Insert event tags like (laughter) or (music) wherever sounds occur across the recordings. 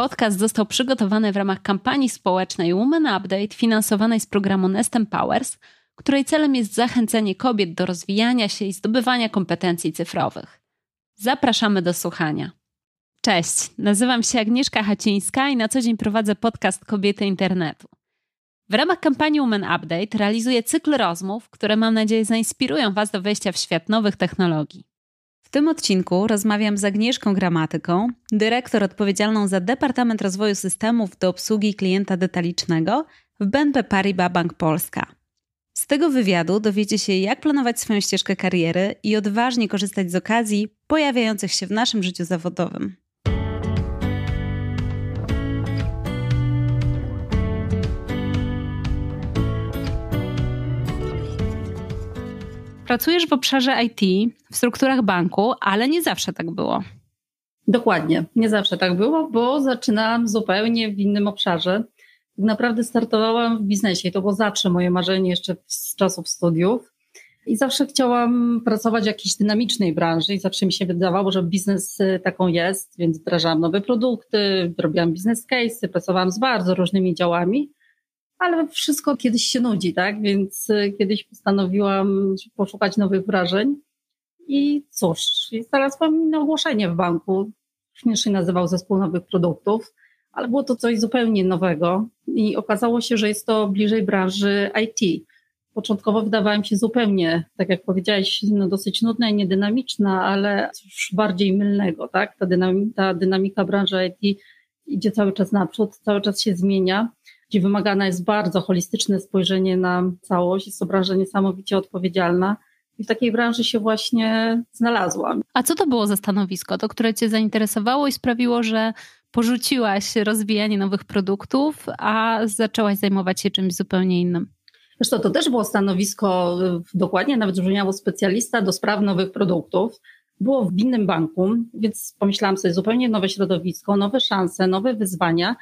podcast został przygotowany w ramach kampanii społecznej Women Update finansowanej z programu Nest Empowers, której celem jest zachęcenie kobiet do rozwijania się i zdobywania kompetencji cyfrowych. Zapraszamy do słuchania. Cześć, nazywam się Agnieszka Hacińska i na co dzień prowadzę podcast Kobiety Internetu. W ramach kampanii Women Update realizuję cykl rozmów, które mam nadzieję zainspirują Was do wejścia w świat nowych technologii. W tym odcinku rozmawiam z Agnieszką Gramatyką, dyrektor odpowiedzialną za Departament Rozwoju Systemów do obsługi klienta detalicznego w BNP Paribas Bank Polska. Z tego wywiadu dowiecie się, jak planować swoją ścieżkę kariery i odważnie korzystać z okazji pojawiających się w naszym życiu zawodowym. Pracujesz w obszarze IT, w strukturach banku, ale nie zawsze tak było. Dokładnie, nie zawsze tak było, bo zaczynałam zupełnie w innym obszarze. Tak naprawdę startowałam w biznesie i to było zawsze moje marzenie jeszcze z czasów studiów. I zawsze chciałam pracować w jakiejś dynamicznej branży i zawsze mi się wydawało, że biznes y, taką jest, więc wdrażałam nowe produkty, robiłam biznes case, pracowałam z bardzo różnymi działami ale wszystko kiedyś się nudzi, tak? Więc y, kiedyś postanowiłam poszukać nowych wrażeń. I cóż, znalazłam inne ogłoszenie w banku. Śmiesznie nazywał zespół nowych produktów, ale było to coś zupełnie nowego i okazało się, że jest to bliżej branży IT. Początkowo wydawała mi się zupełnie, tak jak powiedziałeś, no dosyć nudna i niedynamiczna, ale już bardziej mylnego, tak? Ta, ta dynamika branży IT idzie cały czas naprzód, cały czas się zmienia gdzie wymagane jest bardzo holistyczne spojrzenie na całość. Jest to branża niesamowicie odpowiedzialna. I w takiej branży się właśnie znalazłam. A co to było za stanowisko, to które Cię zainteresowało i sprawiło, że porzuciłaś rozwijanie nowych produktów, a zaczęłaś zajmować się czymś zupełnie innym? Zresztą to też było stanowisko, dokładnie nawet brzmiało specjalista do spraw nowych produktów. Było w innym banku, więc pomyślałam sobie zupełnie nowe środowisko, nowe szanse, nowe wyzwania.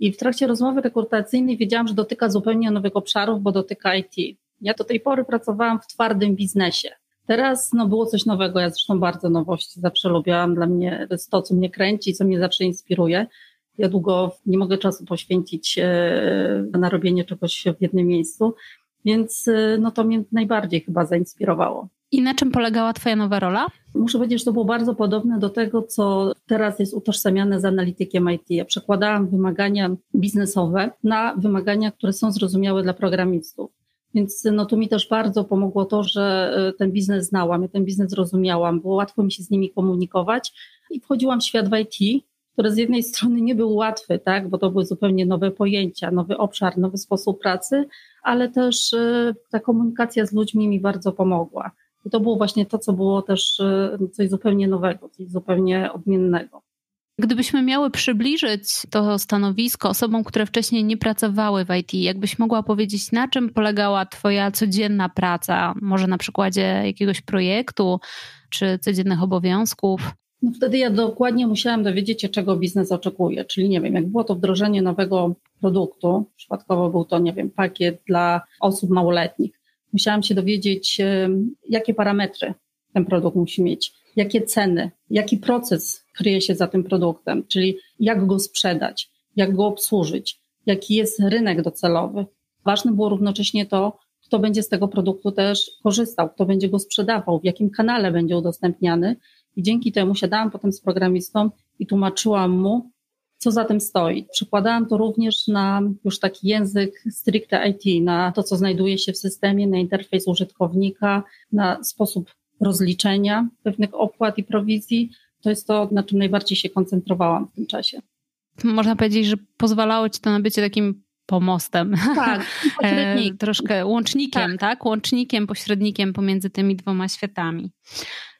I w trakcie rozmowy rekrutacyjnej wiedziałam, że dotyka zupełnie nowych obszarów, bo dotyka IT. Ja do tej pory pracowałam w twardym biznesie. Teraz no, było coś nowego, ja zresztą bardzo nowości zawsze lubiłam. Dla mnie to jest to, co mnie kręci, co mnie zawsze inspiruje. Ja długo nie mogę czasu poświęcić e, na robienie czegoś w jednym miejscu, więc e, no, to mnie najbardziej chyba zainspirowało. I na czym polegała Twoja nowa rola? Muszę powiedzieć, że to było bardzo podobne do tego, co teraz jest utożsamiane z analitykiem IT. Ja przekładałam wymagania biznesowe na wymagania, które są zrozumiałe dla programistów. Więc no tu mi też bardzo pomogło to, że e, ten biznes znałam, ja ten biznes rozumiałam, było łatwo mi się z nimi komunikować i wchodziłam w świat w IT, który z jednej strony nie był łatwy, tak, bo to były zupełnie nowe pojęcia, nowy obszar, nowy sposób pracy, ale też e, ta komunikacja z ludźmi mi bardzo pomogła. I to było właśnie to, co było też e, coś zupełnie nowego, coś zupełnie odmiennego. Gdybyśmy miały przybliżyć to stanowisko osobom, które wcześniej nie pracowały w IT, jakbyś mogła powiedzieć, na czym polegała Twoja codzienna praca, może na przykładzie jakiegoś projektu czy codziennych obowiązków? No wtedy ja dokładnie musiałam dowiedzieć się, czego biznes oczekuje. Czyli nie wiem, jak było to wdrożenie nowego produktu, przypadkowo był to, nie wiem, pakiet dla osób małoletnich musiałam się dowiedzieć, jakie parametry ten produkt musi mieć, jakie ceny, jaki proces kryje się za tym produktem, czyli jak go sprzedać, jak go obsłużyć, jaki jest rynek docelowy. Ważne było równocześnie to, kto będzie z tego produktu też korzystał, kto będzie go sprzedawał, w jakim kanale będzie udostępniany. I dzięki temu siadałam potem z programistą i tłumaczyłam mu, co za tym stoi. Przekładałam to również na już taki język stricte IT, na to, co znajduje się w systemie, na interfejs użytkownika, na sposób rozliczenia pewnych opłat i prowizji. To jest to, na czym najbardziej się koncentrowałam w tym czasie. Można powiedzieć, że pozwalało ci to na bycie takim pomostem. Tak, (laughs) e, troszkę łącznikiem, tak. tak? Łącznikiem, pośrednikiem pomiędzy tymi dwoma światami.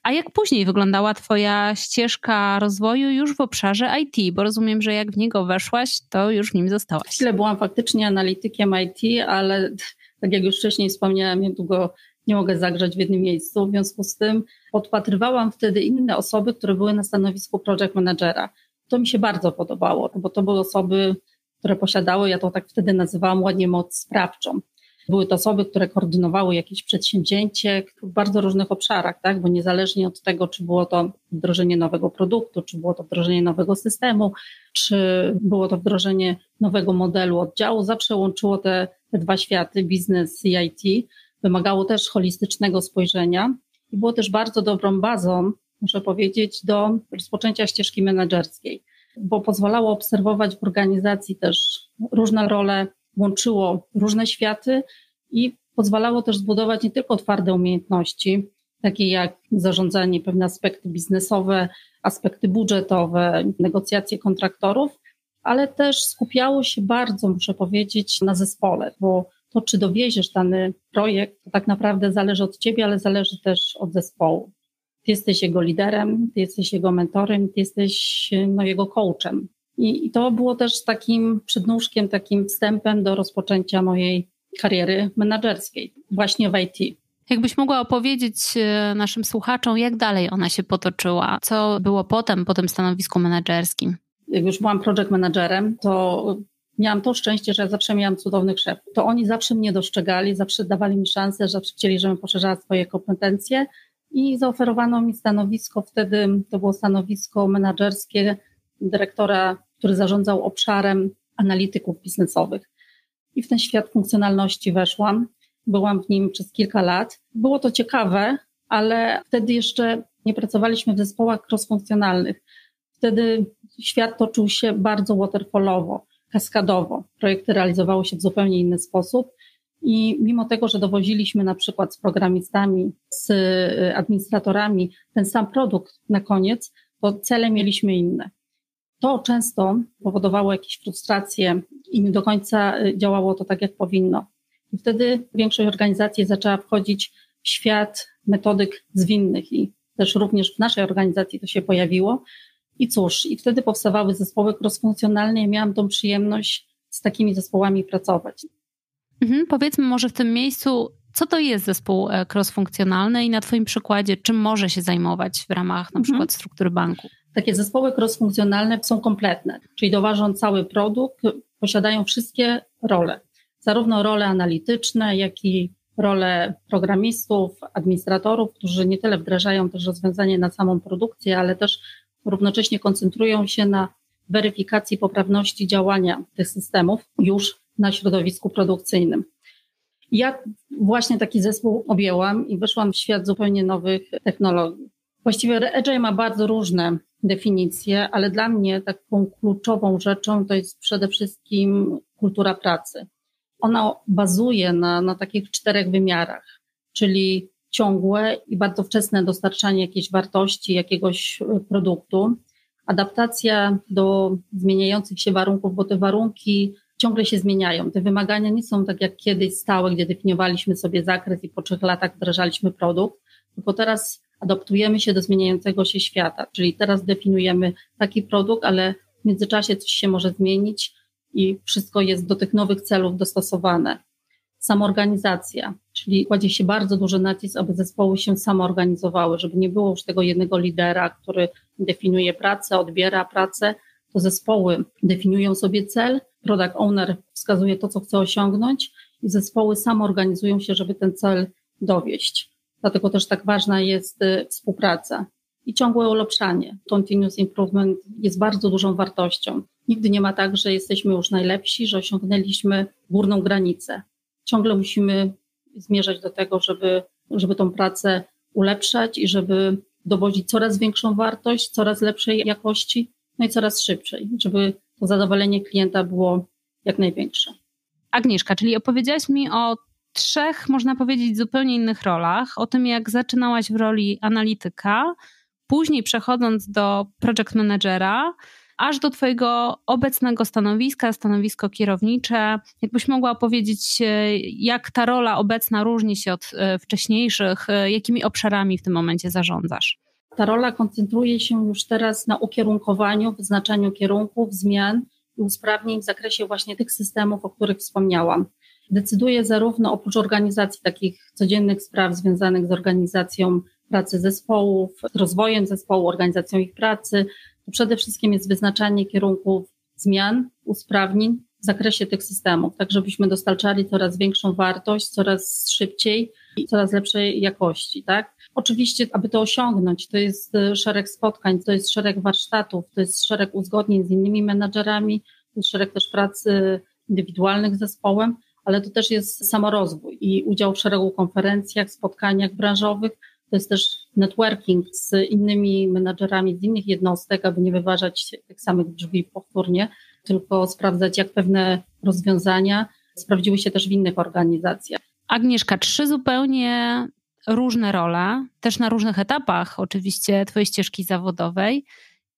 A jak później wyglądała Twoja ścieżka rozwoju już w obszarze IT? Bo rozumiem, że jak w niego weszłaś, to już w nim zostałaś. Chwilę byłam faktycznie analitykiem IT, ale (laughs) tak jak już wcześniej wspomniałam, ja długo nie mogę zagrzać w jednym miejscu. W związku z tym podpatrywałam wtedy inne osoby, które były na stanowisku project managera. To mi się bardzo podobało, bo to były osoby, które posiadały, ja to tak wtedy nazywałam ładnie moc sprawczą. Były to osoby, które koordynowały jakieś przedsięwzięcie w bardzo różnych obszarach, tak? bo niezależnie od tego, czy było to wdrożenie nowego produktu, czy było to wdrożenie nowego systemu, czy było to wdrożenie nowego modelu oddziału, zawsze łączyło te, te dwa światy, biznes i IT. Wymagało też holistycznego spojrzenia i było też bardzo dobrą bazą, muszę powiedzieć, do rozpoczęcia ścieżki menedżerskiej, bo pozwalało obserwować w organizacji też różne role, łączyło różne światy i pozwalało też zbudować nie tylko twarde umiejętności, takie jak zarządzanie, pewne aspekty biznesowe, aspekty budżetowe, negocjacje kontraktorów, ale też skupiało się bardzo, muszę powiedzieć, na zespole, bo to, czy dowieziesz dany projekt, to tak naprawdę zależy od ciebie, ale zależy też od zespołu. Ty jesteś jego liderem, ty jesteś jego mentorem, ty jesteś no, jego coachem. I, I to było też takim przednóżkiem, takim wstępem do rozpoczęcia mojej kariery menedżerskiej, właśnie w IT. Jakbyś mogła opowiedzieć e, naszym słuchaczom, jak dalej ona się potoczyła? Co było potem, po tym stanowisku menedżerskim? Jak już byłam project managerem, to miałam to szczęście, że ja zawsze miałam cudownych szefów. To oni zawsze mnie dostrzegali, zawsze dawali mi szansę, zawsze chcieli, żebym poszerzała swoje kompetencje i zaoferowano mi stanowisko, wtedy to było stanowisko menedżerskie dyrektora, który zarządzał obszarem analityków biznesowych. I w ten świat funkcjonalności weszłam. Byłam w nim przez kilka lat. Było to ciekawe, ale wtedy jeszcze nie pracowaliśmy w zespołach crossfunkcjonalnych. Wtedy świat toczył się bardzo waterfallowo, kaskadowo. Projekty realizowały się w zupełnie inny sposób. I mimo tego, że dowoziliśmy na przykład z programistami, z administratorami ten sam produkt na koniec, to cele mieliśmy inne. To często powodowało jakieś frustracje i nie do końca y, działało to tak, jak powinno. I wtedy większość organizacji zaczęła wchodzić w świat metodyk zwinnych i też również w naszej organizacji to się pojawiło. I cóż, i wtedy powstawały zespoły crossfunkcjonalne i miałam tą przyjemność z takimi zespołami pracować. Mhm, powiedzmy może w tym miejscu, co to jest zespół e, crossfunkcjonalny i na Twoim przykładzie, czym może się zajmować w ramach na mhm. przykład struktury banku? Takie zespoły crossfunkcjonalne są kompletne, czyli doważą cały produkt, posiadają wszystkie role, zarówno role analityczne, jak i role programistów, administratorów, którzy nie tyle wdrażają też rozwiązanie na samą produkcję, ale też równocześnie koncentrują się na weryfikacji poprawności działania tych systemów już na środowisku produkcyjnym. Ja właśnie taki zespół objęłam i wyszłam w świat zupełnie nowych technologii. Właściwie Agile ma bardzo różne definicje, ale dla mnie taką kluczową rzeczą to jest przede wszystkim kultura pracy. Ona bazuje na, na takich czterech wymiarach, czyli ciągłe i bardzo wczesne dostarczanie jakiejś wartości, jakiegoś produktu, adaptacja do zmieniających się warunków, bo te warunki ciągle się zmieniają. Te wymagania nie są tak jak kiedyś stałe, gdzie definiowaliśmy sobie zakres i po trzech latach wdrażaliśmy produkt, tylko teraz adaptujemy się do zmieniającego się świata, czyli teraz definiujemy taki produkt, ale w międzyczasie coś się może zmienić i wszystko jest do tych nowych celów dostosowane. Samoorganizacja, czyli kładzie się bardzo duży nacisk, aby zespoły się samoorganizowały, żeby nie było już tego jednego lidera, który definiuje pracę, odbiera pracę, to zespoły definiują sobie cel, product owner wskazuje to, co chce osiągnąć i zespoły samoorganizują się, żeby ten cel dowieść. Dlatego też tak ważna jest y, współpraca i ciągłe ulepszanie. Continuous improvement jest bardzo dużą wartością. Nigdy nie ma tak, że jesteśmy już najlepsi, że osiągnęliśmy górną granicę. Ciągle musimy zmierzać do tego, żeby, żeby tą pracę ulepszać i żeby dowodzić coraz większą wartość, coraz lepszej jakości, no i coraz szybciej, żeby to zadowolenie klienta było jak największe. Agnieszka, czyli opowiedziałaś mi o trzech, można powiedzieć, zupełnie innych rolach. O tym, jak zaczynałaś w roli analityka, później przechodząc do project managera, aż do Twojego obecnego stanowiska, stanowisko kierownicze. Jakbyś mogła opowiedzieć, e, jak ta rola obecna różni się od e, wcześniejszych, e, jakimi obszarami w tym momencie zarządzasz? Ta rola koncentruje się już teraz na ukierunkowaniu, wyznaczaniu kierunków, zmian i usprawnień w zakresie właśnie tych systemów, o których wspomniałam decyduje zarówno oprócz organizacji takich codziennych spraw związanych z organizacją pracy zespołów, rozwojem zespołu, organizacją ich pracy, to przede wszystkim jest wyznaczanie kierunków zmian, usprawnień, w zakresie tych systemów, tak żebyśmy dostarczali coraz większą wartość, coraz szybciej i coraz lepszej jakości, tak? Oczywiście, aby to osiągnąć, to jest e, szereg spotkań, to jest szereg warsztatów, to jest szereg uzgodnień z innymi menadżerami, to jest szereg też pracy indywidualnych z zespołem, ale to też jest samorozwój i udział w szeregu konferencjach, spotkaniach branżowych, to jest też networking z innymi menadżerami z innych jednostek, aby nie wyważać tych samych drzwi powtórnie, tylko sprawdzać, jak pewne rozwiązania sprawdziły się też w innych organizacjach. Agnieszka, trzy zupełnie różne role, też na różnych etapach oczywiście Twojej ścieżki zawodowej.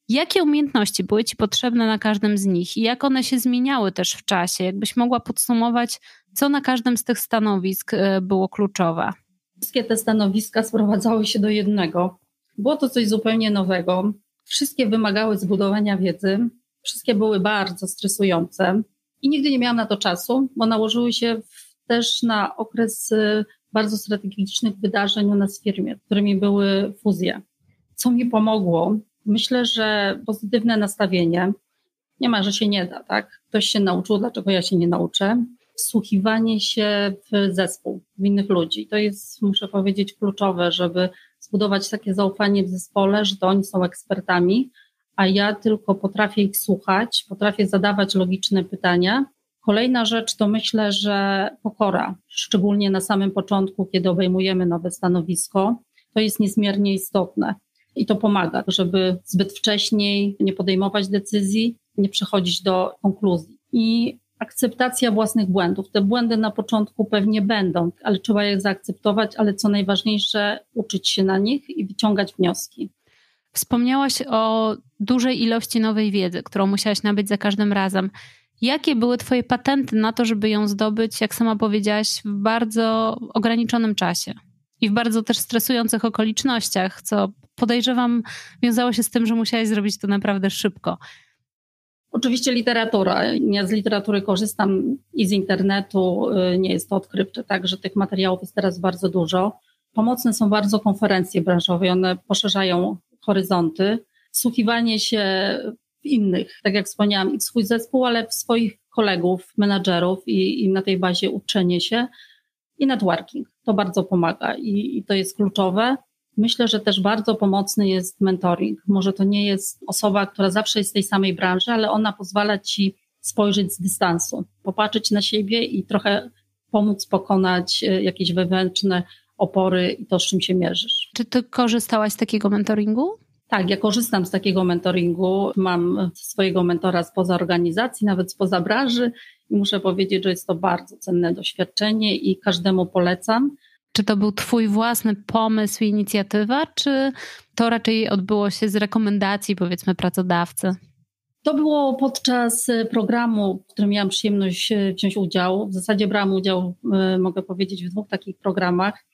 Jakie umiejętności były Ci potrzebne na każdym z nich i jak one się zmieniały też w czasie? Jakbyś mogła podsumować, co na każdym z tych stanowisk e, było kluczowe? Wszystkie te stanowiska sprowadzały się do jednego. Było to coś zupełnie nowego. Wszystkie wymagały zbudowania wiedzy, wszystkie były bardzo stresujące i nigdy nie miałam na to czasu, bo nałożyły się też na okres y, bardzo strategicznych wydarzeń u nas w firmie, którymi były fuzje. Co mi pomogło? Myślę, że pozytywne nastawienie. Nie ma, że się nie da, tak? Ktoś się nauczył, dlaczego ja się nie nauczę? Wsłuchiwanie się w zespół, w innych ludzi. To jest, muszę powiedzieć, kluczowe, żeby zbudować takie zaufanie w zespole, że to oni są ekspertami, a ja tylko potrafię ich słuchać, potrafię zadawać logiczne pytania. Kolejna rzecz to myślę, że pokora, szczególnie na samym początku, kiedy obejmujemy nowe stanowisko, to jest niezmiernie istotne i to pomaga, żeby zbyt wcześniej nie podejmować decyzji, nie przechodzić do konkluzji. I akceptacja własnych błędów. Te błędy na początku pewnie będą, ale trzeba je zaakceptować, ale co najważniejsze, uczyć się na nich i wyciągać wnioski. Wspomniałaś o dużej ilości nowej wiedzy, którą musiałaś nabyć za każdym razem. Jakie były Twoje patenty na to, żeby ją zdobyć, jak sama powiedziałaś, w bardzo ograniczonym czasie i w bardzo też stresujących okolicznościach, co podejrzewam wiązało się z tym, że musiałaś zrobić to naprawdę szybko. Oczywiście literatura. Ja z literatury korzystam i z internetu. Y, nie jest to odkrywcze, tak, że tych materiałów jest teraz bardzo dużo. Pomocne są bardzo konferencje branżowe, one poszerzają horyzonty. Wsłuchiwanie się w innych, tak jak wspomniałam, i w swój zespół, ale w swoich kolegów, menadżerów i, i na tej bazie uczenie się i networking. To bardzo pomaga i, i to jest kluczowe. Myślę, że też bardzo pomocny jest mentoring. Może to nie jest osoba, która zawsze jest z tej samej branży, ale ona pozwala ci spojrzeć z dystansu, popatrzeć na siebie i trochę pomóc pokonać e, jakieś wewnętrzne opory i to, z czym się mierzysz. Czy ty korzystałaś z takiego mentoringu? Tak, ja korzystam z takiego mentoringu. Mam swojego mentora spoza organizacji, nawet spoza branży i muszę powiedzieć, że jest to bardzo cenne doświadczenie i każdemu polecam. Czy to był Twój własny pomysł i inicjatywa, czy to raczej odbyło się z rekomendacji, powiedzmy, pracodawcy? To było podczas programu, w którym miałam przyjemność wziąć udział. W zasadzie brałam udział, e, mogę powiedzieć, w dwóch takich programach.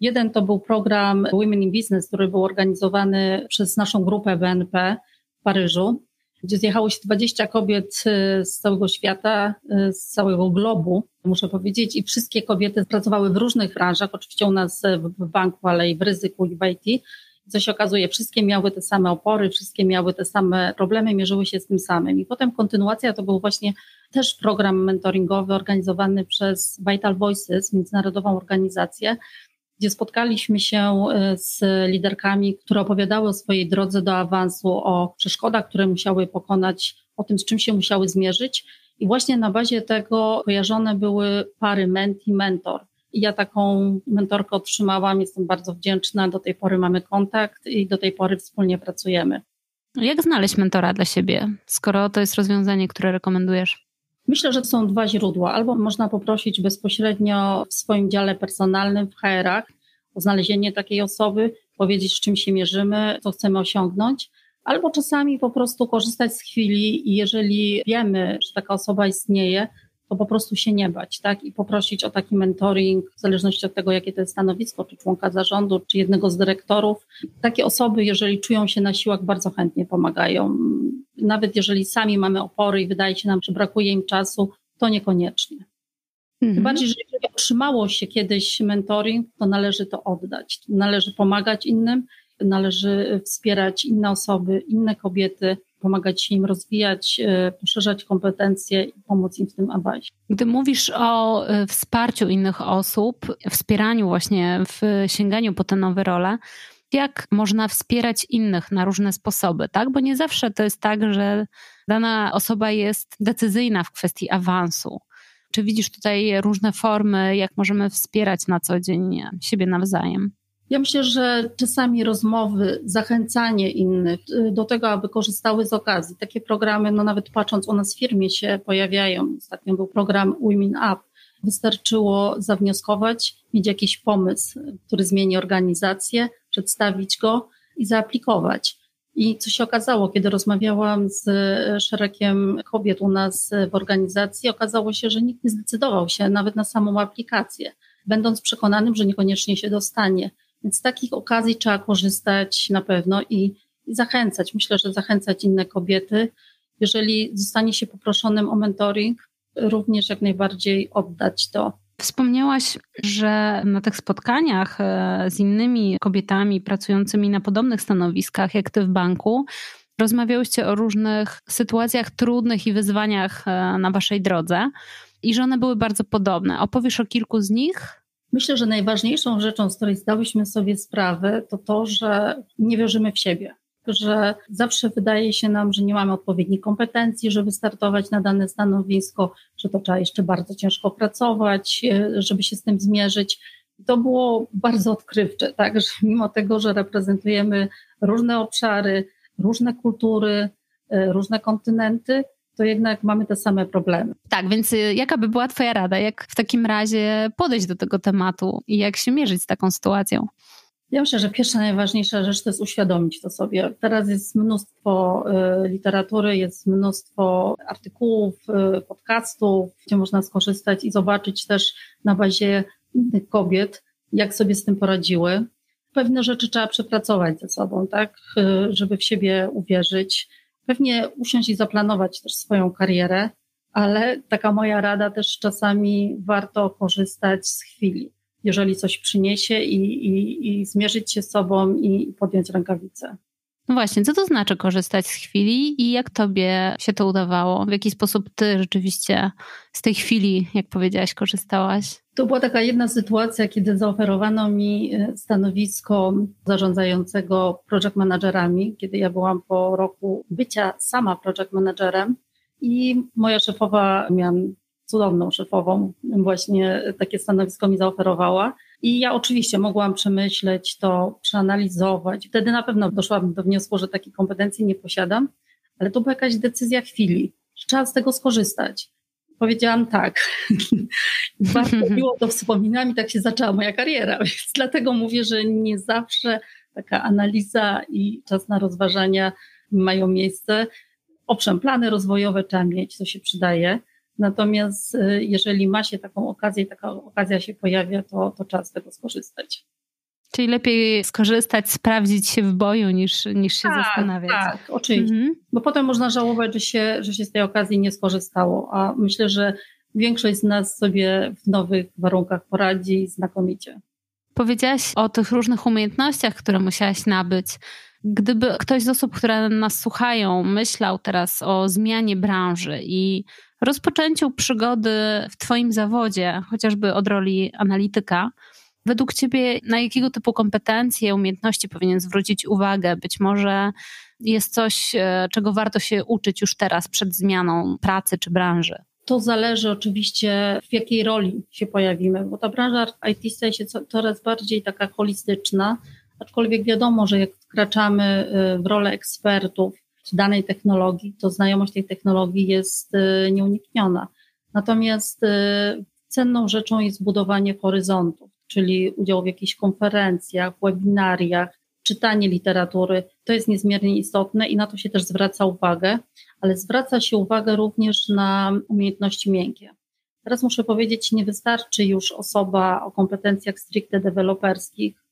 Jeden to był program Women in Business, który był organizowany przez naszą grupę BNP w Paryżu, gdzie zjechało się 20 kobiet y, z całego świata, y, z całego globu, muszę powiedzieć, i wszystkie kobiety pracowały w różnych branżach, oczywiście u nas w banku, ale i w ryzyku i w IT. Co się okazuje, wszystkie miały te same opory, wszystkie miały te same problemy, mierzyły się z tym samym. I potem kontynuacja to był właśnie też program mentoringowy organizowany przez Vital Voices, międzynarodową organizację, gdzie spotkaliśmy się e, z liderkami, które opowiadały o swojej drodze do awansu, o przeszkodach, które musiały pokonać, o tym, z czym się musiały zmierzyć. I właśnie na bazie tego kojarzone były pary menti-mentor. I ja taką mentorkę otrzymałam, jestem bardzo wdzięczna. Do tej pory mamy kontakt i do tej pory wspólnie pracujemy. Jak znaleźć mentora dla siebie, skoro to jest rozwiązanie, które rekomendujesz? Myślę, że są dwa źródła. Albo można poprosić bezpośrednio w swoim dziale personalnym, w HR-ach, o znalezienie takiej osoby, powiedzieć, z czym się mierzymy, co chcemy osiągnąć, albo czasami po prostu korzystać z chwili i jeżeli wiemy, że taka osoba istnieje, to po prostu się nie bać, tak? I poprosić o taki mentoring, w zależności od tego, jakie to jest stanowisko, czy członka zarządu, czy jednego z dyrektorów. Takie osoby, jeżeli czują się na siłach, bardzo chętnie pomagają. Nawet jeżeli sami mamy opory i wydaje się nam, że brakuje im czasu, to niekoniecznie. Mhm. Tym bardziej, że jeżeli otrzymało się kiedyś mentoring, to należy to oddać. Należy pomagać innym, należy wspierać inne osoby, inne kobiety, pomagać im rozwijać, e, poszerzać kompetencje i pomóc im w tym awansie. Gdy mówisz o e, wsparciu innych osób, wspieraniu właśnie w sięganiu po te nowe role, jak można wspierać innych na różne sposoby, tak? Bo nie zawsze to jest tak, że dana osoba jest decyzyjna w kwestii awansu. Czy widzisz tutaj różne formy, jak możemy wspierać na co dzień siebie nawzajem? Ja myślę, że czasami rozmowy, zachęcanie innych y, do tego, aby korzystały z okazji. Takie programy, no nawet patrząc u nas w firmie się pojawiają. Ostatnio był program Women Up. Wystarczyło zawnioskować, mieć jakiś pomysł, który zmieni organizację, przedstawić go i zaaplikować. I co się okazało, kiedy rozmawiałam z szeregiem kobiet u nas w organizacji, okazało się, że nikt nie zdecydował się nawet na samą aplikację, będąc przekonanym, że niekoniecznie się dostanie. Więc z takich okazji trzeba korzystać na pewno i, i zachęcać. Myślę, że zachęcać inne kobiety. Jeżeli zostanie się poproszonym o mentoring, również jak najbardziej oddać to. Wspomniałaś, że na tych spotkaniach e, z innymi kobietami pracującymi na podobnych stanowiskach jak ty w banku, rozmawiałyście o różnych sytuacjach trudnych i wyzwaniach e, na waszej drodze i że one były bardzo podobne. Opowiesz o kilku z nich? Myślę, że najważniejszą rzeczą, z której zdałyśmy sobie sprawę, to to, że nie wierzymy w siebie. Że zawsze wydaje się nam, że nie mamy odpowiednich kompetencji, żeby startować na dane stanowisko, że to trzeba jeszcze bardzo ciężko pracować, e, żeby się z tym zmierzyć. To było bardzo odkrywcze, tak, że mimo tego, że reprezentujemy różne obszary, różne kultury, e, różne kontynenty, to jednak mamy te same problemy. Tak, więc y, jaka by była Twoja rada? Jak w takim razie podejść do tego tematu i jak się mierzyć z taką sytuacją? Ja myślę, że pierwsza najważniejsza rzecz to jest uświadomić to sobie. Teraz jest mnóstwo y, literatury, jest mnóstwo artykułów, y, podcastów, gdzie można skorzystać i zobaczyć też na bazie innych kobiet, jak sobie z tym poradziły. Pewne rzeczy trzeba przepracować ze sobą, tak, żeby w siebie uwierzyć pewnie usiąść i zaplanować też swoją karierę, ale taka moja rada też czasami warto korzystać z chwili, jeżeli coś przyniesie i, i, i zmierzyć się z sobą i podjąć rękawice. No właśnie, co to znaczy korzystać z chwili i jak tobie się to udawało? W jaki sposób ty rzeczywiście z tej chwili, jak powiedziałaś, korzystałaś? To była taka jedna sytuacja, kiedy zaoferowano mi e, stanowisko zarządzającego project managerami, kiedy ja byłam po roku bycia sama project managerem i moja szefowa, miałam cudowną szefową, właśnie takie stanowisko mi zaoferowała. I ja oczywiście mogłam przemyśleć to, przeanalizować. Wtedy na pewno doszłam do wniosku, że takiej kompetencji nie posiadam, ale to była jakaś decyzja chwili, trzeba z tego skorzystać. Powiedziałam tak. (laughs) (laughs) Bardzo miło to wspominam i tak się zaczęła moja kariera, (laughs) więc dlatego mówię, że nie zawsze taka analiza i czas na rozważania mają miejsce. Owszem, plany rozwojowe trzeba mieć, to się przydaje, Natomiast y, jeżeli ma się taką okazję i taka okazja się pojawia, to, to trzeba z tego skorzystać. Czyli lepiej skorzystać, sprawdzić się w boju niż, niż się tak, zastanawiać. Tak, oczywiście. Mhm. Bo potem można żałować, że się, że się z tej okazji nie skorzystało. A myślę, że większość z nas sobie w nowych warunkach poradzi znakomicie. Powiedziałaś o tych różnych umiejętnościach, które musiałaś nabyć. Gdyby ktoś z osób, które nas słuchają, myślał teraz o zmianie branży i rozpoczęciu przygody w Twoim zawodzie, chociażby od roli analityka, według Ciebie na jakiego typu kompetencje, umiejętności powinien zwrócić uwagę? Być może jest coś, e, czego warto się uczyć już teraz przed zmianą pracy czy branży? To zależy oczywiście, w jakiej roli się pojawimy, bo ta branża IT staje się coraz bardziej taka holistyczna, aczkolwiek wiadomo, że jak wkraczamy e, w rolę ekspertów, danej technologii, to znajomość tej technologii jest y, nieunikniona. Natomiast y, cenną rzeczą jest budowanie horyzontów, czyli udział w jakichś konferencjach, webinariach, czytanie literatury. To jest niezmiernie istotne i na to się też zwraca uwagę, ale zwraca się uwagę również na umiejętności miękkie. Teraz muszę powiedzieć, nie wystarczy już osoba o kompetencjach stricte deweloperskich,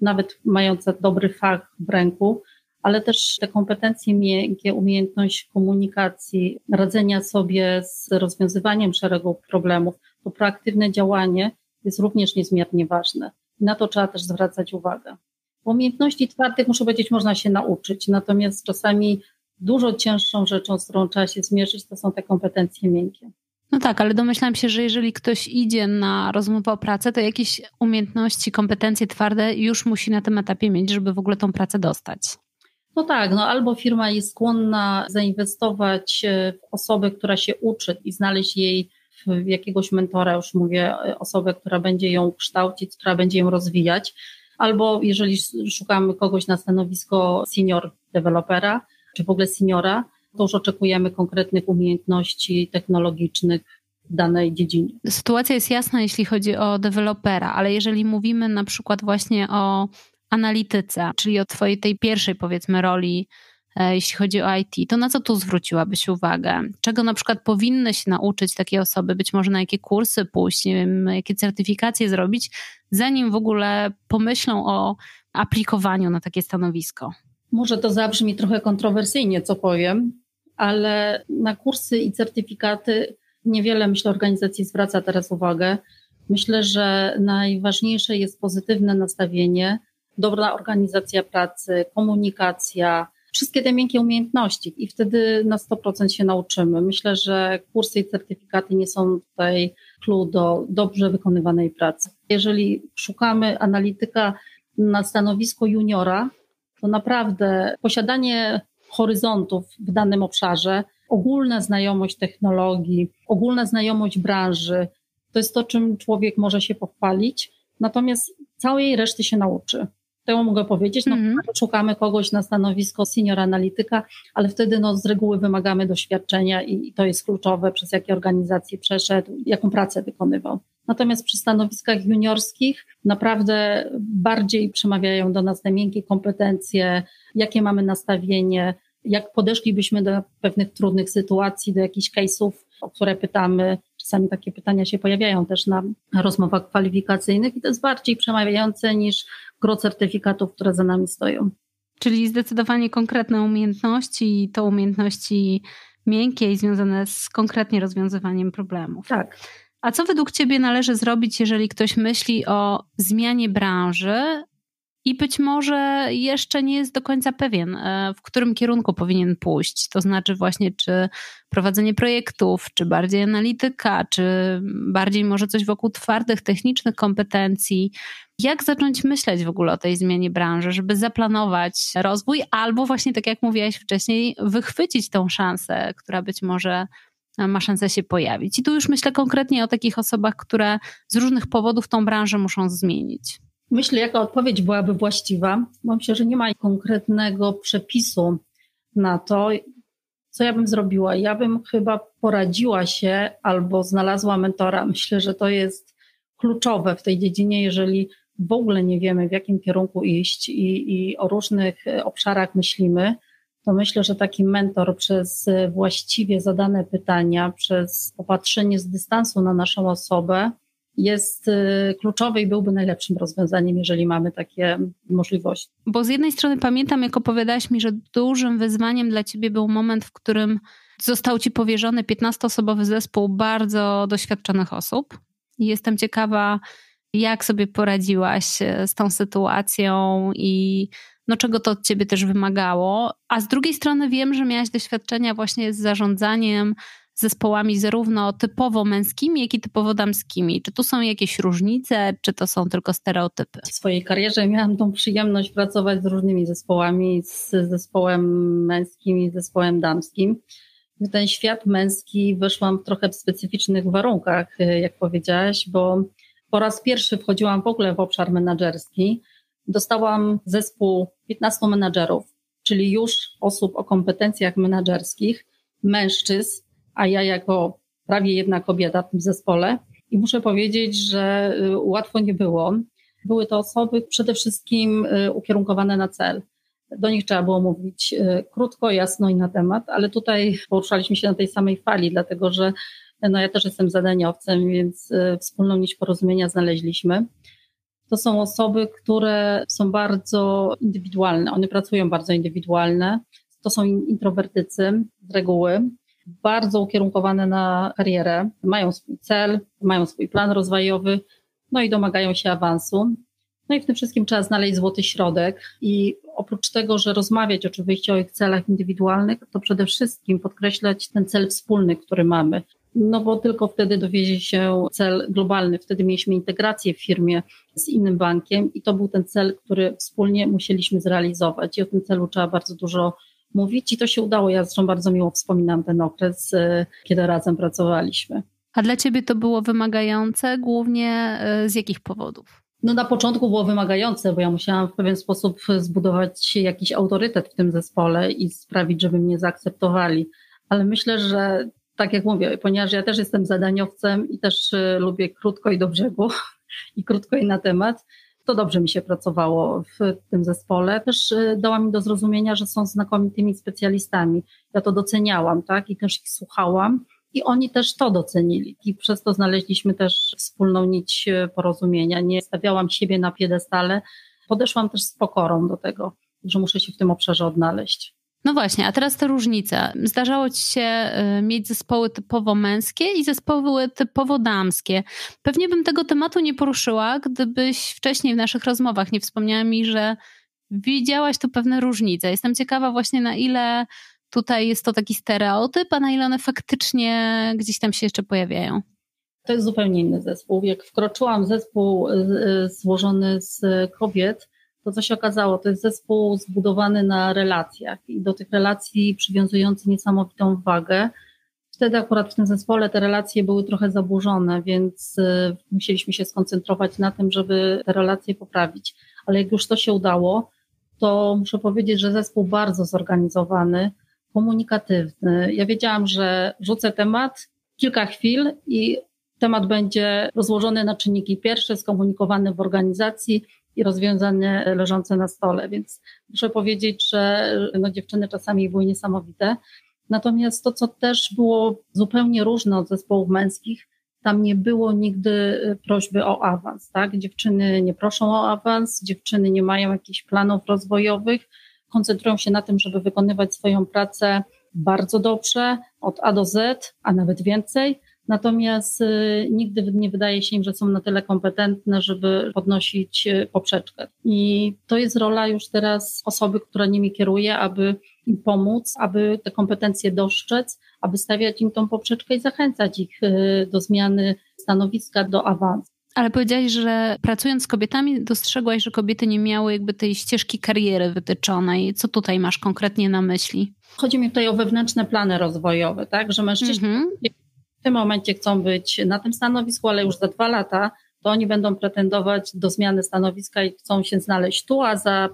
nawet mająca dobry fach w ręku, ale też te kompetencje miękkie, umiejętność komunikacji, radzenia sobie z rozwiązywaniem szeregu problemów, to proaktywne działanie jest również niezmiernie ważne. I na to trzeba też zwracać uwagę. Umiejętności twardych, muszę powiedzieć, można się nauczyć, natomiast czasami dużo cięższą rzeczą, z którą trzeba się zmierzyć, to są te kompetencje miękkie. No tak, ale domyślam się, że jeżeli ktoś idzie na rozmowę o pracę, to jakieś umiejętności, kompetencje twarde już musi na tym etapie mieć, żeby w ogóle tą pracę dostać. No tak, no albo firma jest skłonna zainwestować e, w osobę, która się uczy i znaleźć jej jakiegoś mentora, już mówię, e, osobę, która będzie ją kształcić, która będzie ją rozwijać, albo jeżeli szukamy kogoś na stanowisko senior dewelopera, czy w ogóle seniora, to już oczekujemy konkretnych umiejętności technologicznych w danej dziedzinie. Sytuacja jest jasna, jeśli chodzi o dewelopera, ale jeżeli mówimy na przykład właśnie o analityce, czyli o Twojej tej pierwszej, powiedzmy, roli, e, jeśli chodzi o IT, to na co tu zwróciłabyś uwagę? Czego na przykład powinny się nauczyć takie osoby? Być może na jakie kursy pójść, nie wiem, jakie certyfikacje zrobić, zanim w ogóle pomyślą o aplikowaniu na takie stanowisko? Może to zabrzmi trochę kontrowersyjnie, co powiem, ale na kursy i certyfikaty niewiele, myślę, organizacji zwraca teraz uwagę. Myślę, że najważniejsze jest pozytywne nastawienie, dobra organizacja pracy, komunikacja, wszystkie te miękkie umiejętności i wtedy na 100% się nauczymy. Myślę, że kursy i certyfikaty nie są tutaj clue do dobrze wykonywanej pracy. Jeżeli szukamy analityka na stanowisko juniora, to naprawdę posiadanie horyzontów w danym obszarze, ogólna znajomość technologii, ogólna znajomość branży, to jest to, czym człowiek może się pochwalić, natomiast całej reszty się nauczy. To mogę powiedzieć, no, mm szukamy kogoś na stanowisko senior analityka, ale wtedy no, z reguły wymagamy doświadczenia i, i to jest kluczowe, przez jakie organizacje przeszedł, jaką pracę wykonywał. Natomiast przy stanowiskach juniorskich naprawdę bardziej przemawiają do nas te miękkie kompetencje, jakie mamy nastawienie, jak podeszlibyśmy do pewnych trudnych sytuacji, do jakichś case'ów, o które pytamy. Czasami takie pytania się pojawiają też na rozmowach kwalifikacyjnych i to jest bardziej przemawiające niż gro certyfikatów, które za nami stoją. Czyli zdecydowanie konkretne umiejętności i to umiejętności miękkie i związane z konkretnie rozwiązywaniem problemów. Tak. A co według Ciebie należy zrobić, jeżeli ktoś myśli o zmianie branży i być może jeszcze nie jest do końca pewien, e, w którym kierunku powinien pójść? To znaczy, właśnie, czy prowadzenie projektów, czy bardziej analityka, czy bardziej może coś wokół twardych, technicznych kompetencji. Jak zacząć myśleć w ogóle o tej zmianie branży, żeby zaplanować rozwój, albo właśnie, tak jak mówiłaś wcześniej, wychwycić tą szansę, która być może ma szansę się pojawić. I tu już myślę konkretnie o takich osobach, które z różnych powodów tą branżę muszą zmienić. Myślę, jaka odpowiedź byłaby właściwa, bo myślę, że nie ma konkretnego przepisu na to, co ja bym zrobiła. Ja bym chyba poradziła się albo znalazła mentora. Myślę, że to jest kluczowe w tej dziedzinie, jeżeli w ogóle nie wiemy, w jakim kierunku iść i, i o różnych obszarach myślimy to myślę, że taki mentor przez właściwie zadane pytania, przez popatrzenie z dystansu na naszą osobę jest y, kluczowy i byłby najlepszym rozwiązaniem, jeżeli mamy takie możliwości. Bo z jednej strony pamiętam, jak opowiadałaś mi, że dużym wyzwaniem dla ciebie był moment, w którym został ci powierzony 15-osobowy zespół bardzo doświadczonych osób. Jestem ciekawa, jak sobie poradziłaś e, z tą sytuacją i no czego to od ciebie też wymagało. A z drugiej strony wiem, że miałaś doświadczenia właśnie z zarządzaniem zespołami zarówno typowo męskimi, jak i typowo damskimi. Czy tu są jakieś różnice, czy to są tylko stereotypy? W swojej karierze miałam tą przyjemność pracować z różnymi zespołami, z zespołem męskim i zespołem damskim. W ten świat męski weszłam trochę w specyficznych warunkach, jak powiedziałaś, bo po raz pierwszy wchodziłam w ogóle w obszar menedżerski dostałam zespół 15 menadżerów, czyli już osób o kompetencjach menedżerskich, mężczyzn, a ja jako prawie jedna kobieta w tym zespole. I muszę powiedzieć, że y, łatwo nie było. Były to osoby przede wszystkim y, ukierunkowane na cel. Do nich trzeba było mówić y, krótko, jasno i na temat, ale tutaj poruszaliśmy się na tej samej fali, dlatego że no ja też jestem zadaniowcem, więc wspólną nić porozumienia znaleźliśmy to są osoby, które są bardzo indywidualne. One pracują bardzo indywidualne. To są introwertycy z reguły, bardzo ukierunkowane na karierę, mają swój cel, mają swój plan rozwojowy, no i domagają się awansu. No i w tym wszystkim trzeba znaleźć złoty środek i oprócz tego, że rozmawiać oczywiście o ich celach indywidualnych, to przede wszystkim podkreślać ten cel wspólny, który mamy. No bo tylko wtedy dowiezie się cel globalny. Wtedy mieliśmy integrację w firmie z innym bankiem i to był ten cel, który wspólnie musieliśmy zrealizować. I o tym celu trzeba bardzo dużo mówić i to się udało. Ja zresztą bardzo miło wspominam ten okres, e, kiedy razem pracowaliśmy. A dla Ciebie to było wymagające głównie e, z jakich powodów? No na początku było wymagające, bo ja musiałam w pewien sposób zbudować jakiś autorytet w tym zespole i sprawić, żeby mnie zaakceptowali. Ale myślę, że tak jak mówię, ponieważ ja też jestem zadaniowcem i też e, lubię krótko i do brzegu (laughs) i krótko i na temat, to dobrze mi się pracowało w tym zespole. Też e, dała mi do zrozumienia, że są znakomitymi specjalistami. Ja to doceniałam, tak, i też ich słuchałam. I oni też to docenili. I przez to znaleźliśmy też wspólną nić e, porozumienia. Nie stawiałam siebie na piedestale. Podeszłam też z pokorą do tego, że muszę się w tym obszarze odnaleźć. No właśnie, a teraz te różnice. Zdarzało ci się y, mieć zespoły typowo męskie i zespoły typowo damskie. Pewnie bym tego tematu nie poruszyła, gdybyś wcześniej w naszych rozmowach nie wspomniała mi, że widziałaś tu pewne różnice. Jestem ciekawa właśnie na ile tutaj jest to taki stereotyp, a na ile one faktycznie gdzieś tam się jeszcze pojawiają. To jest zupełnie inny zespół. Jak wkroczyłam zespół y, y, złożony z kobiet, to co się okazało, to jest zespół zbudowany na relacjach i do tych relacji przywiązujący niesamowitą wagę. Wtedy akurat w tym zespole te relacje były trochę zaburzone, więc y, musieliśmy się skoncentrować na tym, żeby te relacje poprawić. Ale jak już to się udało, to muszę powiedzieć, że zespół bardzo zorganizowany, komunikatywny. Ja wiedziałam, że rzucę temat, kilka chwil i temat będzie rozłożony na czynniki pierwsze, skomunikowany w organizacji i rozwiązanie leżące na stole. Więc muszę powiedzieć, że no, dziewczyny czasami były niesamowite. Natomiast to, co też było zupełnie różne od zespołów męskich, tam nie było nigdy prośby o awans, tak? Dziewczyny nie proszą o awans, dziewczyny nie mają jakichś planów rozwojowych, koncentrują się na tym, żeby wykonywać swoją pracę bardzo dobrze, od A do Z, a nawet więcej, natomiast y, nigdy nie wydaje się im, że są na tyle kompetentne, żeby podnosić y, poprzeczkę. I to jest rola już teraz osoby, która nimi kieruje, aby im pomóc, aby te kompetencje dostrzec, aby stawiać im tą poprzeczkę i zachęcać ich y, do zmiany stanowiska, do awansu. Ale powiedziałaś, że pracując z kobietami dostrzegłaś, że kobiety nie miały jakby tej ścieżki kariery wytyczonej. Co tutaj masz konkretnie na myśli? Chodzi mi tutaj o wewnętrzne plany rozwojowe, tak? Że mężczyźni mm -hmm w tym momencie chcą być na tym stanowisku, ale już za dwa lata to oni będą pretendować do zmiany stanowiska i chcą się znaleźć tu, a za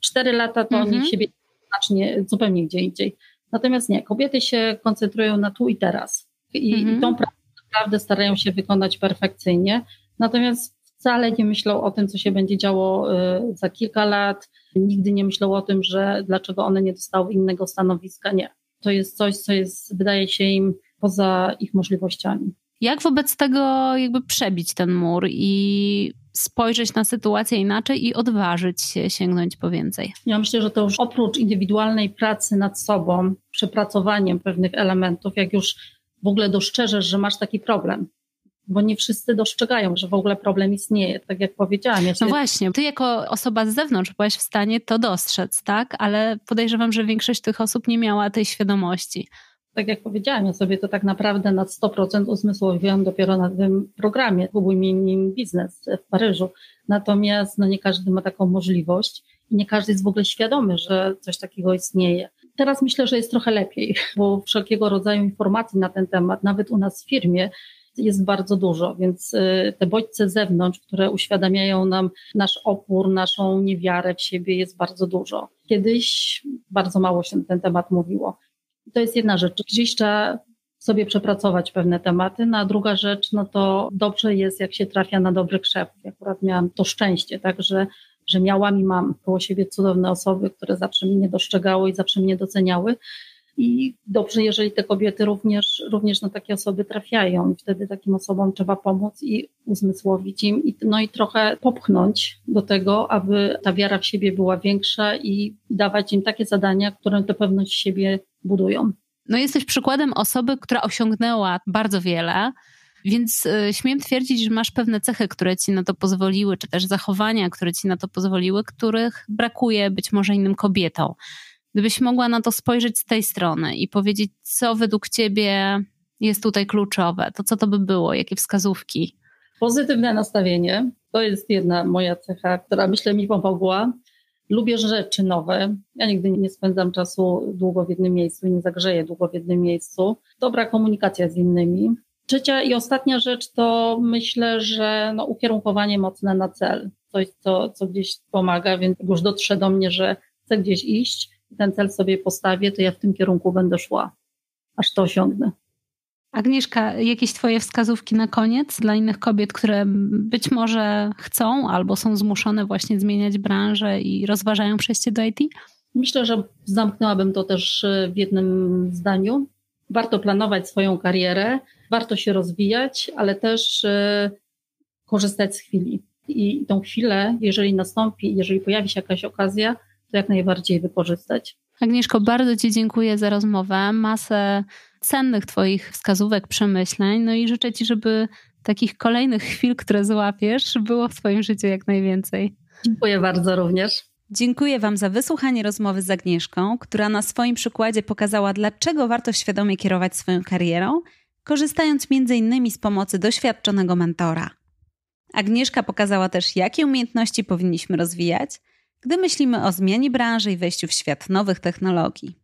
cztery lata to oni mhm. siebie znacznie zupełnie gdzie indziej. Natomiast nie, kobiety się koncentrują na tu i teraz i, mhm. i tą pracę naprawdę starają się wykonać perfekcyjnie, natomiast wcale nie myślą o tym, co się będzie działo y, za kilka lat, nigdy nie myślą o tym, że dlaczego one nie dostały innego stanowiska, nie. To jest coś, co jest, wydaje się im poza ich możliwościami. Jak wobec tego jakby przebić ten mur i spojrzeć na sytuację inaczej i odważyć się sięgnąć po więcej? Ja myślę, że to już oprócz indywidualnej pracy nad sobą, przepracowaniem pewnych elementów, jak już w ogóle dostrzeżesz, że masz taki problem, bo nie wszyscy dostrzegają, że w ogóle problem istnieje, tak jak powiedziałam. Ja no właśnie, ty jako osoba z zewnątrz byłaś w stanie to dostrzec, tak? Ale podejrzewam, że większość tych osób nie miała tej świadomości tak jak powiedziałam, ja sobie to tak naprawdę na 100% uzmysłowiłam dopiero na tym programie Kubuj nim biznes w Paryżu. Natomiast no, nie każdy ma taką możliwość i nie każdy jest w ogóle świadomy, że coś takiego istnieje. Teraz myślę, że jest trochę lepiej, (laughs) bo wszelkiego rodzaju informacji na ten temat, nawet u nas w firmie, jest bardzo dużo, więc y, te bodźce z zewnątrz, które uświadamiają nam nasz opór, naszą niewiarę w siebie, jest bardzo dużo. Kiedyś bardzo mało się na ten temat mówiło. To jest jedna rzecz. Gdzieś trzeba sobie przepracować pewne tematy. No a druga rzecz, no to dobrze jest, jak się trafia na dobry krzew. Ja akurat miałam to szczęście, tak, że, miałam i mam koło siebie cudowne osoby, które zawsze mnie dostrzegały i zawsze mnie doceniały. I dobrze, jeżeli te kobiety również, również na takie osoby trafiają wtedy takim osobom trzeba pomóc i uzmysłowić im, i, no i trochę popchnąć do tego, aby ta wiara w siebie była większa i dawać im takie zadania, które tę pewność siebie budują. No jesteś przykładem osoby, która osiągnęła bardzo wiele, Więc y, śmiem twierdzić, że masz pewne cechy, które ci na to pozwoliły, czy też zachowania, które ci na to pozwoliły, których brakuje być może innym kobietom. Gdybyś mogła na to spojrzeć z tej strony i powiedzieć, co według ciebie jest tutaj kluczowe, to co to by było, jakie wskazówki? Pozytywne nastawienie to jest jedna moja cecha, która myślę mi pomogła. Lubię rzeczy nowe. Ja nigdy nie spędzam czasu długo w jednym miejscu i nie zagrzeję długo w jednym miejscu. Dobra komunikacja z innymi. Trzecia i ostatnia rzecz to myślę, że no, ukierunkowanie mocne na cel. Coś, co, co gdzieś pomaga, więc już dotrze do mnie, że chcę gdzieś iść i ten cel sobie postawię, to ja w tym kierunku będę szła, aż to osiągnę. Agnieszka, jakieś Twoje wskazówki na koniec dla innych kobiet, które być może chcą albo są zmuszone właśnie zmieniać branżę i rozważają przejście do IT? Myślę, że zamknęłabym to też w jednym zdaniu. Warto planować swoją karierę, warto się rozwijać, ale też e, korzystać z chwili. I tą chwilę, jeżeli nastąpi, jeżeli pojawi się jakaś okazja, to jak najbardziej wykorzystać. Agnieszko, bardzo Ci dziękuję za rozmowę. Masę cennych Twoich wskazówek, przemyśleń. No i życzę Ci, żeby takich kolejnych chwil, które złapiesz, było w Twoim życiu jak najwięcej. Dziękuję bardzo również. Dziękuję Wam za wysłuchanie rozmowy z Agnieszką, która na swoim przykładzie pokazała, dlaczego warto świadomie kierować swoją karierą, korzystając m.in. z pomocy doświadczonego mentora. Agnieszka pokazała też, jakie umiejętności powinniśmy rozwijać, gdy myślimy o zmianie branży i wejściu w świat nowych technologii.